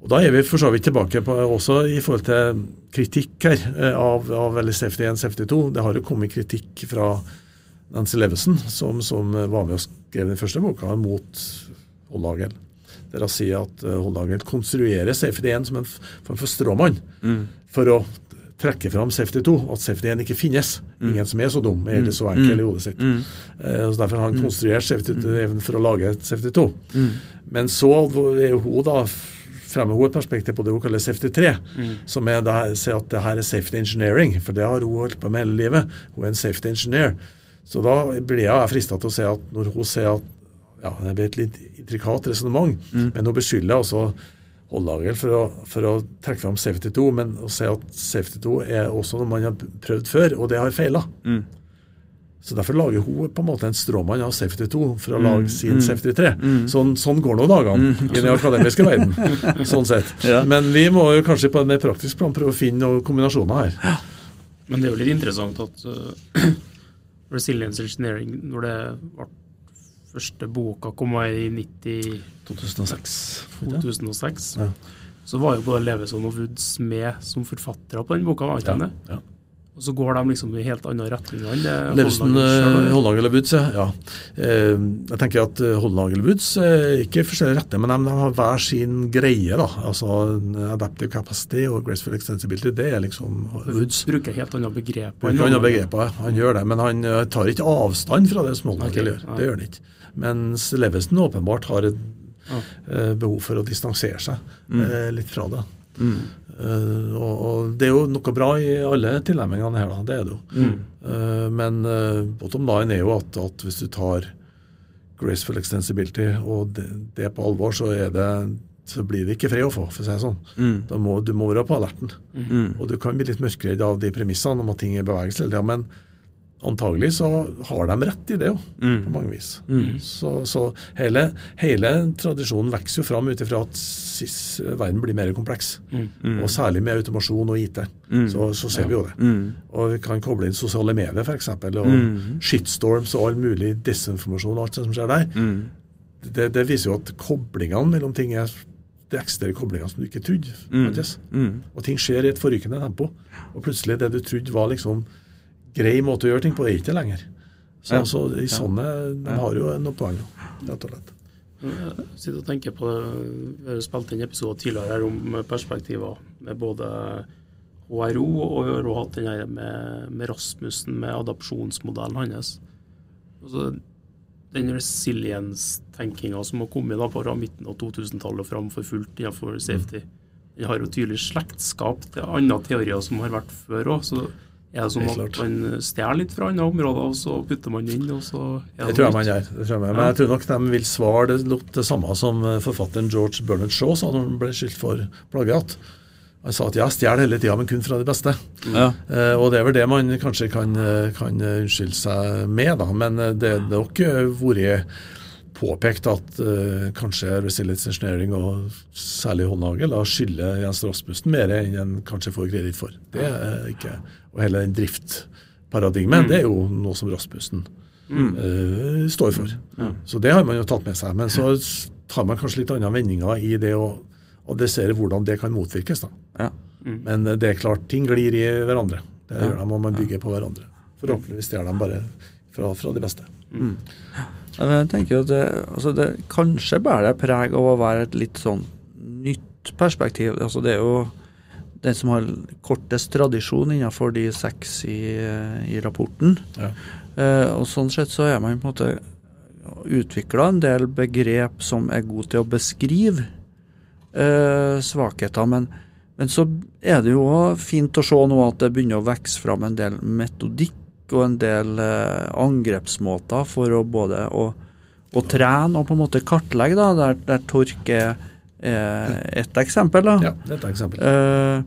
Og Da er vi for så vidt tilbake på også i forhold til kritikk her eh, av, av eller Safety 1 Safety 2. Det har jo kommet kritikk fra Nancy Levison, som, som var med og skrev den første boka mot Holdhagel. Der hun sier at eh, konstruerer Safety 1 som en form for stråmann for å trekke fram Safety 2, at Safety 1 ikke finnes. Ingen som er så dum eller så enkel i hodet sitt. Eh, og så Derfor har han konstruert Safety 2 for å lage et Safety 2. Men så er jo hun da fremmer hun et perspektiv på det hun kaller Safety 3, som er det, at det her er safety engineering, for det har hun holdt på med hele livet. Hun er en safety engineer. Så da blir jeg frista til å si at når hun sier at ja, det blir et litt intrikat resonnement, men hun beskylder altså Holdhagel for å, for å trekke fram Safety 2, men å si at Safety 2 er også noe man har prøvd før, og det har feila. Så Derfor lager hun på en måte en stråmann av Safety 2 for å lage sin Safety 3. Sånn, sånn går nå dagene i den akademiske verden. sånn sett. Ja. Men vi må jo kanskje på en mer praktisk plan prøve å finne noen kombinasjoner her. Men det er jo litt interessant at uh, Resilience Engineering, når det ble første boka kom i 90, 2006. 2006, Ja. så var jo både Leveson og Woods med som forfattere på den boka. var ikke Ja, ja. Og så går de liksom i helt annen retninger enn eller selv eh. Holdnagel og Woods, ja. Eh, Jeg tenker at eh, Holdnagel og Woods er ikke forskjellige retter, men de har hver sin greie. da. Altså Adaptive capacity og graceful extensibility, det er liksom Woods. bruker helt andre begreper. Bruker andre begreper, han gjør det, men han tar ikke avstand fra det som Holdnagel Ok, gjør. Det gjør han ikke. Mens Levesen åpenbart har et. Eh, behov for å distansere seg eh, litt fra det. Eh, og, og det er jo noe bra i alle tilnærmingene her, da. Det er det jo. Eh, men uh, bottom line er jo at, at hvis du tar graceful extensibility, og det, det på alvor, så, er det, så blir det ikke fred å få, for å si det sånn. Mm. Må, du må være på alerten. Mm. Og du kan bli litt mørkredd av de premissene om at ting er i bevegelse Ja, men antagelig så har de rett i det jo, Mm. på mange vis. Mm. Så, så hele, hele tradisjonen vokser jo fram ut ifra at verden blir mer kompleks. Mm. Og særlig med automasjon og IT. Mm. Så, så ser vi jo det. Mm. Og vi kan koble inn sosiale medier f.eks. Og Mm. shitstorms og all mulig desinformasjon og alt som skjer der. Mm. Det, det viser jo at koblingene mellom ting er det ekstra koblingene som du ikke trodde. Mm. Mm. Og ting skjer i et forrykende tempo. Og plutselig det du trodde var liksom grei måte å gjøre ting på, er ikke det lenger. Så, Ja. så i sånne, De har jo noe poeng, rett og slett. Jeg sitter og tenker på det. Vi har spilt inn episode tidligere her om perspektiver med både HRO, og vi har også hatt den her med, med Rasmussen, med adopsjonsmodellen hans. Altså, den resilience-tenkinga som har kommet da fra midten av 2000-tallet og fram for fullt innenfor safety, den har jo tydelig slektskap til andre teorier som har vært før òg. Så er det sånn at klart. man stjeler litt fra andre områder, og så putter man inn, og så er Det tror jeg man gjør. Det tror jeg. Men jeg tror nok de vil svare det, det samme som eh, forfatteren George Bernard Shaw sa når han ble skyldt for plagiat. Han sa at ja, stjeler hele tida, men kun fra de beste. Ja. Eh, og det er vel det man kanskje kan, eh, kan eh, unnskylde seg med, da. Men det er nok vært påpekt at uh, kanskje Resilience Engineering og særlig Håndhagel skylder Jens Rasmussen mer enn en kanskje får kreditt for. Det er ikke, Og hele den driftparadigmen, det er jo noe som Rasmussen uh, står for. Så det har man jo tatt med seg. Men så tar man kanskje litt andre vendinger i det å adressere hvordan det kan motvirkes. da. Ja. Men eh, det er klart, ting glir i hverandre. Det gjør de, og man bygger på hverandre. Forhåpentligvis gjør de bare fra, fra de beste. Jeg tenker at det, altså det kanskje bærer det preg av å være et litt sånn nytt perspektiv. Altså det er jo den som har kortest tradisjon innenfor de seks i, i rapporten. Ja. Eh, og sånn sett så er man på en måte utvikla en del begrep som er gode til å beskrive eh, svakheter. Men, men så er det jo fint å se nå at det begynner å vokse fram en del metodikk og en del eh, angrepsmåter for å både å, å trene og på en måte kartlegge, da, der, der Tork er et eksempel. da. Ja, det er et eksempel. Eh,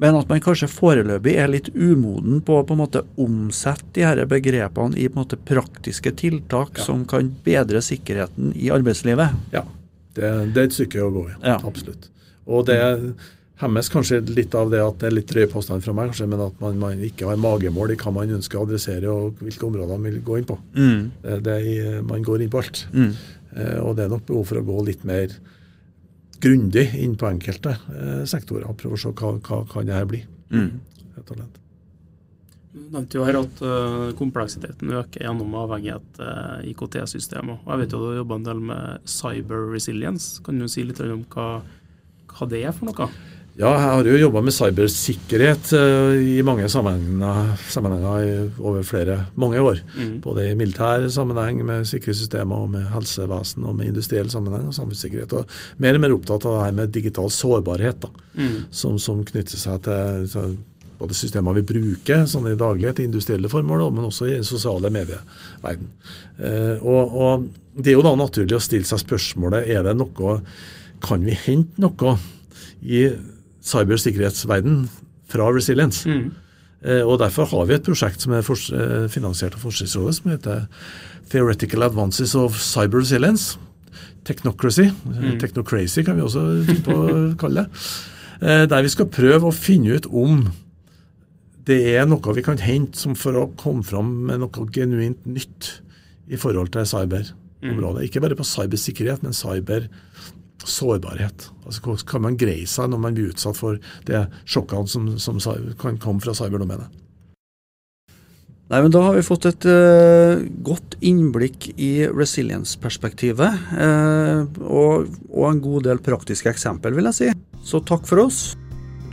men at man kanskje foreløpig er litt umoden på å på en måte omsette de her begrepene i på en måte praktiske tiltak Ja. som kan bedre sikkerheten i arbeidslivet. Ja, det, det er et stykke å gå i. Ja. Absolutt. Og det hemmes kanskje litt av det at det er litt drøy påstand fra meg, kanskje, men at man, man ikke har magemål i hva man ønsker å adressere og hvilke områder man vil gå inn på. Det, det er, man går inn på alt. Mm. Eh, og det er nok behov for å gå litt mer grundig inn på enkelte eh, sektorer og prøve å se hva, hva kan det her bli. Mm. rett og slett. Du nevnte jo her at øh, kompleksiteten øker gjennom avhengighet til IKT-systemer. Og Jeg vet jo du har jobba en del med cyber resilience. Kan du si litt om hva, hva det er for noe? Ja, jeg har jo jobba med cybersikkerhet uh, i mange sammenhenger, sammenhenger i, over flere, mange år. Mm. Både i militær sammenheng med sikkerhetssystemer, og med helsevesen og med industriell sammenheng og samfunnssikkerhet. Og mer og mer opptatt av det her med digital sårbarhet, da, Mm. som, som knytter seg til, til både systemer vi bruker sånn i daglighet til industrielle formål, men også i den sosiale medieverden. Eh, og, og det er jo da naturlig å stille seg spørsmålet er det noe, kan vi hente noe i cybersikkerhetsverden fra Resilience? Mm. Eh, og Derfor har vi et prosjekt som er eh, finansiert av Forskningsrådet, som heter Theoretical Advances of Cyber Resilience. Technocracy. Mm. Technocracy kan vi også kalle det. Eh, Der vi skal prøve å finne ut om det er noe vi kan hente som for å komme fram med noe genuint nytt i forhold til cyberområdet. Ikke bare på cybersikkerhet, men cybersårbarhet. Altså Hvordan kan man greie seg når man blir utsatt for det sjokkene som, som kan komme fra cyberdomenet? Nei, men Da har vi fått et uh, godt innblikk i resilience-perspektivet. Uh, og, og en god del praktiske eksempel, vil jeg si. Så takk for oss.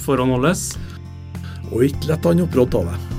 Forhånd holdes. Og ikke lett han opprådd av det.